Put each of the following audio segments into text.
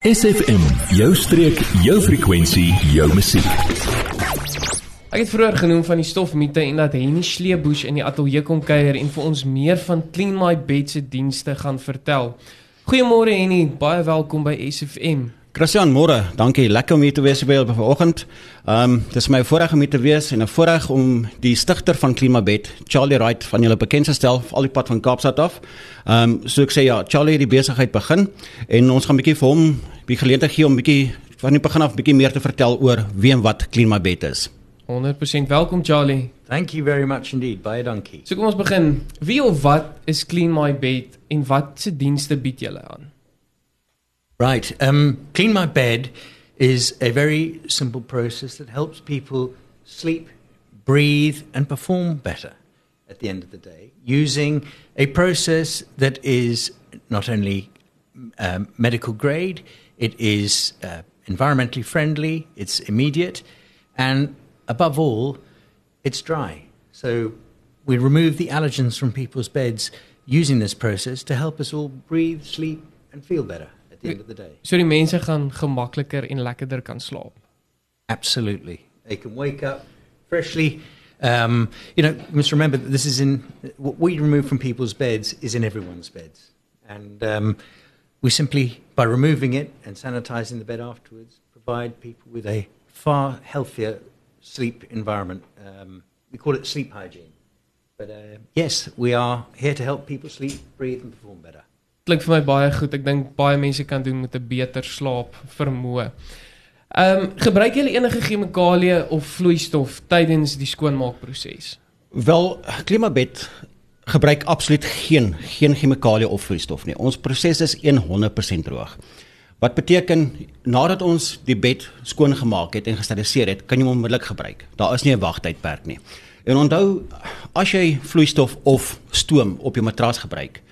SFM, jou streek, jou frekwensie, jou musiek. Ek het vroeër genoem van die stofmiete en dat Henny Sleebush in die ateljee kom kuier en vir ons meer van Clean My Bed se dienste gaan vertel. Goeiemôre Henny, baie welkom by SFM. Christian Môre, dankie. Lekker om hier te wees by julle vanoggend. Ehm um, dis my voorreg om hier te wees en 'n voorreg om die stigter van Klimabed, Charlie Wright van julle bekend te stel al die pad van Kaapstad af. Ehm um, so ek sê ja, Charlie het die besigheid begin en ons gaan 'n bietjie vir hom die geleentheid gee om bietjie van die begin af bietjie meer te vertel oor wie en wat Klimabed is. 100% welkom Charlie. Thank you very much indeed. Baie dankie. So kom ons begin. Wie of wat is Clean My Bed en wat se dienste bied julle aan? Right. Um, Clean My Bed is a very simple process that helps people sleep, breathe, and perform better at the end of the day using a process that is not only um, medical grade, it is uh, environmentally friendly, it's immediate, and above all, it's dry. So we remove the allergens from people's beds using this process to help us all breathe, sleep, and feel better at the end of the day. So die mense gaan gemakliker en lekkerder kan slaap. Absolutely. They can wake up freshly. Um, you know, you must remember that this is in what we remove from people's beds is in everyone's beds. And um, we simply, by removing it and sanitizing the bed afterwards, provide people with a far healthier sleep environment. Um, we call it sleep hygiene. But uh, yes, we are here to help people sleep, breathe, and perform better. Klink vir my baie goed. Ek dink baie mense kan doen met 'n beter slaap vermoë. Ehm um, gebruik julle enige chemikalieë of vloeistof tydens die skoonmaakproses? Wel, Klimabed gebruik absoluut geen geen chemikalie of vloeistof nie. Ons proses is 100% droog. Wat beteken nadat ons die bed skoon gemaak het en gesteriliseer het, kan jy hom onmiddellik gebruik. Daar is nie 'n wagtydperk nie. En onthou, as jy vloeistof of stoom op jou matras gebruik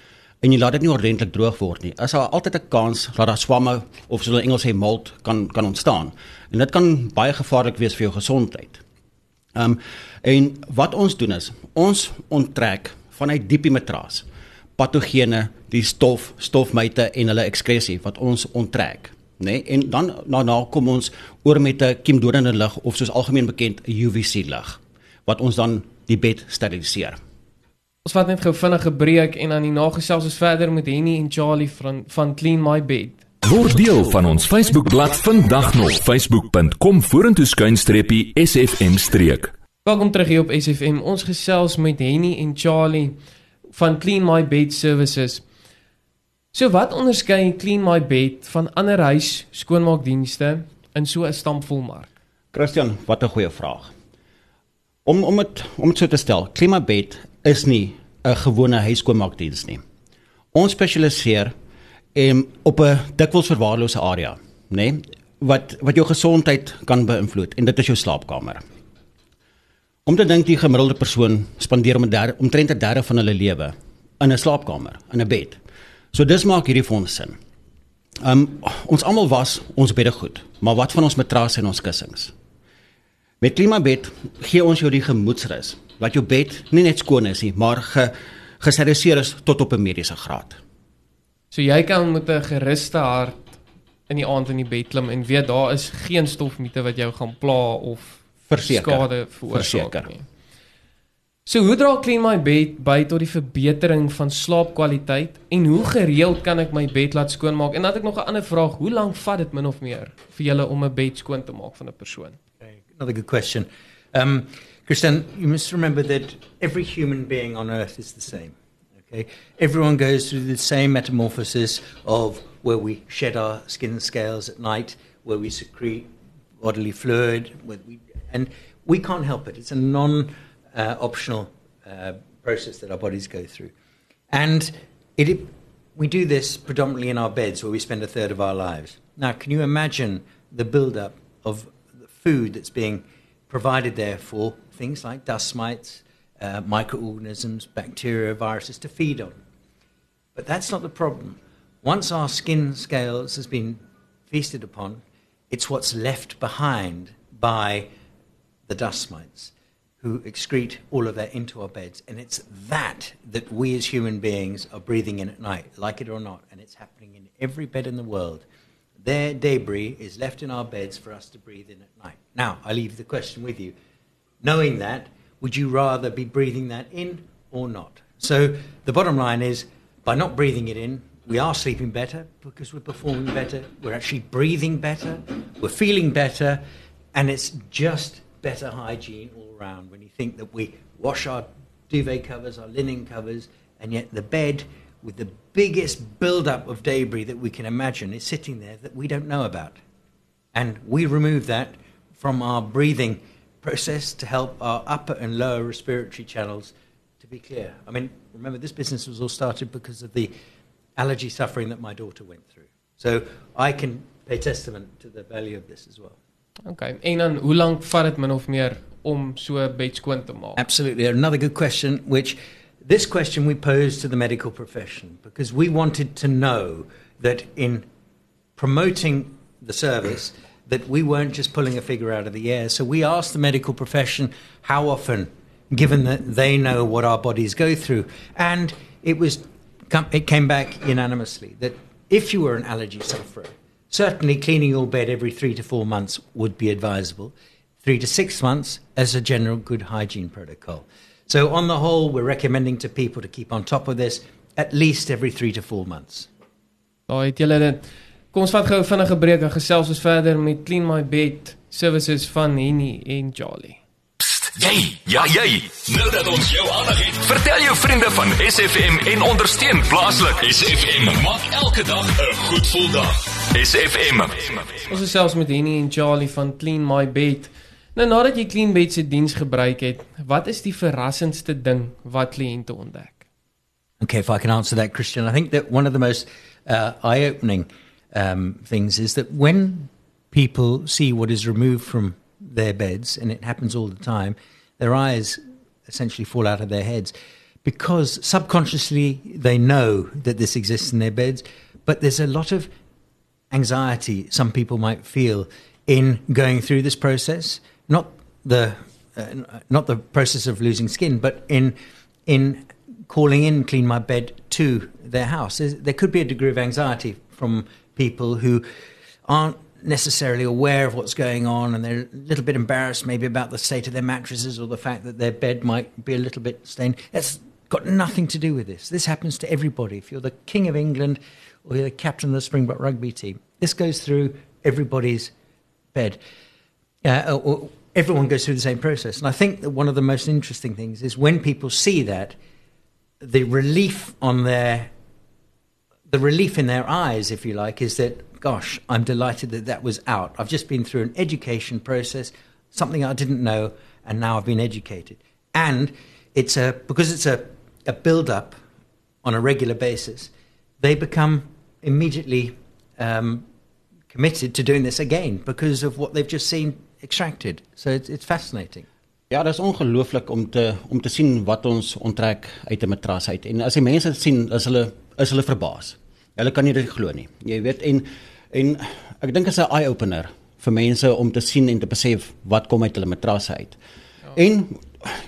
en jy laat dit nie ordentlik droog word nie, is daar altyd 'n kans dat daar swamme of soos hulle Engels sê mold kan kan ontstaan. En dit kan baie gevaarlik wees vir jou gesondheid. Ehm um, en wat ons doen is, ons onttrek vanuit diep die matras patogene, die stof, stofmyte en hulle ekskresie wat ons onttrek, nê? Nee? En dan daarna kom ons oor met 'n kiemdodende lig of soos algemeen bekend 'n UVC lig wat ons dan die bed steriliseer. Ons vat net gou vinnige breek en dan die nagesels ons verder met Henny en Charlie van van Clean My Bed. Word deel van ons Facebookblad vandag nog facebook.com vorentoe skuinstreepie SFM streek. Welkom terug hier op SFM. Ons gesels met Henny en Charlie van Clean My Bed Services. So wat onderskei Clean My Bed van ander huis skoonmaakdienste in so 'n stampvol mark? Christian, wat 'n goeie vraag. Om om dit om dit so te stel, Clean My Bed is nie 'n gewone huiskoonmaakdiens nie. Ons spesialiseer em op 'n dikwels verwaarlose area, nê, nee, wat wat jou gesondheid kan beïnvloed en dit is jou slaapkamer. Om te dink die gemiddelde persoon spandeer om 'n derde omtrent 'n derde van hulle lewe in 'n slaapkamer, in 'n bed. So dis maak hierdie ons sin. Um ons almal was ons bedde goed, maar wat van ons matrasse en ons kussings? Met Klimabed gee ons jou die gemoedsrus dat jou bed nie net skoon is nie, maar ge geserviseer is tot op 'n mediese graad. So jy kan met 'n geruste hart in die aand in die bed klim en weet daar is geen stofmiete wat jou gaan pla of verseker skade veroorsaak nie. So hoe dra Clean My Bed by tot die verbetering van slaapkwaliteit en hoe gereeld kan ek my bed laat skoonmaak? En dan het ek nog 'n ander vraag, hoe lank vat dit min of meer vir julle om 'n bed skoon te maak van 'n persoon? Another good question. Um, Christian, you must remember that every human being on earth is the same. Okay, everyone goes through the same metamorphosis of where we shed our skin scales at night, where we secrete bodily fluid, where we, and we can't help it. It's a non-optional uh, process that our bodies go through, and it, it, we do this predominantly in our beds, where we spend a third of our lives. Now, can you imagine the build-up of food that's being provided there for things like dust mites, uh, microorganisms, bacteria, viruses to feed on. But that's not the problem. Once our skin scales has been feasted upon, it's what's left behind by the dust mites who excrete all of that into our beds. And it's that that we as human beings are breathing in at night, like it or not. And it's happening in every bed in the world. Their debris is left in our beds for us to breathe in at night. Now, I leave the question with you. Knowing that, would you rather be breathing that in or not? So the bottom line is by not breathing it in, we are sleeping better because we're performing better, we're actually breathing better, we're feeling better, and it's just better hygiene all around when you think that we wash our duvet covers, our linen covers, and yet the bed with the biggest build-up of debris that we can imagine is sitting there that we don't know about. And we remove that from our breathing process to help our upper and lower respiratory channels to be clear. I mean, remember, this business was all started because of the allergy suffering that my daughter went through. So I can pay testament to the value of this as well. Okay. En dan hoe lank vat dit min of meer om so 'n bed skoon te maak? Absolutely. Another good question, which this question we posed to the medical profession because we wanted to know that in promoting the service, that we weren't just pulling a figure out of the air. So we asked the medical profession how often, given that they know what our bodies go through, and it was it came back unanimously that if you were an allergy sufferer, certainly cleaning your bed every three to four months would be advisable. Three to six months as a general good hygiene protocol. So, on the whole, we're recommending to people to keep on top of this at least every three to four months. Daai het julle dit. Kom ons vat gou 'n vinnige breek en gesels ons verder met Clean My Bed services van Henny en Charlie. Jy, ja jy. Nou dat ons jou aandag het, vertel jou vriende van SFM en ondersteun plaaslik. SFM maak elke dag 'n goed gevoel dag. SFM. Ons is selfs met Henny en Charlie van Clean My Bed. Nou nadat jy Clean Bed se diens gebruik het, wat is die verrassendste ding wat kliënte ontdek? Okay, if I can answer that, Christian, I think that one of the most uh, eye-opening um, things is that when people see what is removed from their beds, and it happens all the time, their eyes essentially fall out of their heads because subconsciously they know that this exists in their beds, but there's a lot of anxiety some people might feel in going through this process. Not the uh, not the process of losing skin, but in in calling in clean my bed to their house. There could be a degree of anxiety from people who aren't necessarily aware of what's going on and they're a little bit embarrassed maybe about the state of their mattresses or the fact that their bed might be a little bit stained. That's got nothing to do with this. This happens to everybody. If you're the King of England or you're the captain of the Springbok rugby team, this goes through everybody's bed. Uh, or everyone goes through the same process. And I think that one of the most interesting things is when people see that, the relief on their the relief in their eyes, if you like, is that gosh, I'm delighted that that was out. I've just been through an education process, something I didn't know, and now I've been educated. And it's a because it's a, a build up on a regular basis, they become immediately um, committed to doing this again because of what they've just seen extracted. So it's, it's fascinating. Ja, dit is ongelooflik om te om te sien wat ons onttrek uit 'n matras uit. En as die mense dit sien, is hulle is hulle verbaas. Hulle kan nie dit glo nie. Jy weet en en ek dink dit is 'n eye opener vir mense om te sien en te besef wat kom uit hulle matrasse uit. Ja. En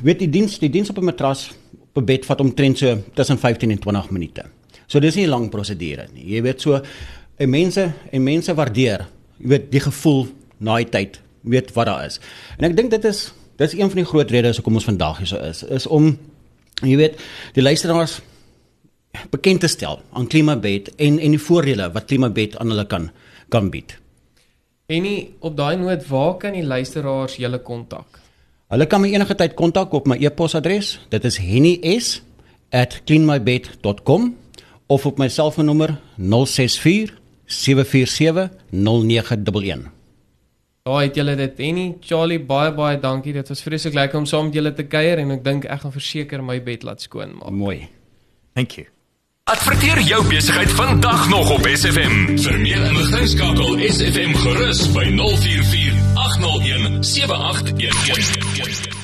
weet die diens die diens op 'n matras op 'n bed vat omtrent so tussen 15 en 20 minute. So dis nie 'n lang prosedure nie. Jy weet so en mense en mense waardeer jy weet die gevoel na die tyd weet wat daar is. En ek dink dit is dis een van die groot redes hoekom ons vandag hier so is is om jy weet die luisteraars bekend te stel aan Klimabed en en die voordele wat Klimabed aan hulle kan kan bied. En nie op daai noot waar kan die luisteraars julle kontak? Hulle kan my enige tyd kontak op my e-posadres. Dit is henny@cleanmybed.com of op my selfoonnommer 064 747 0911. Daai het julle dit en nie Charlie baie baie dankie. Dit was vreeslik lekker om saam met julle te kuier en ek dink ek gaan verseker my bed laat skoon maak. Mooi. Thank you. Adverteer jou besigheid vandag nog op SFM. Vir meer inligting skakel SFM gerus by 044 801 7811.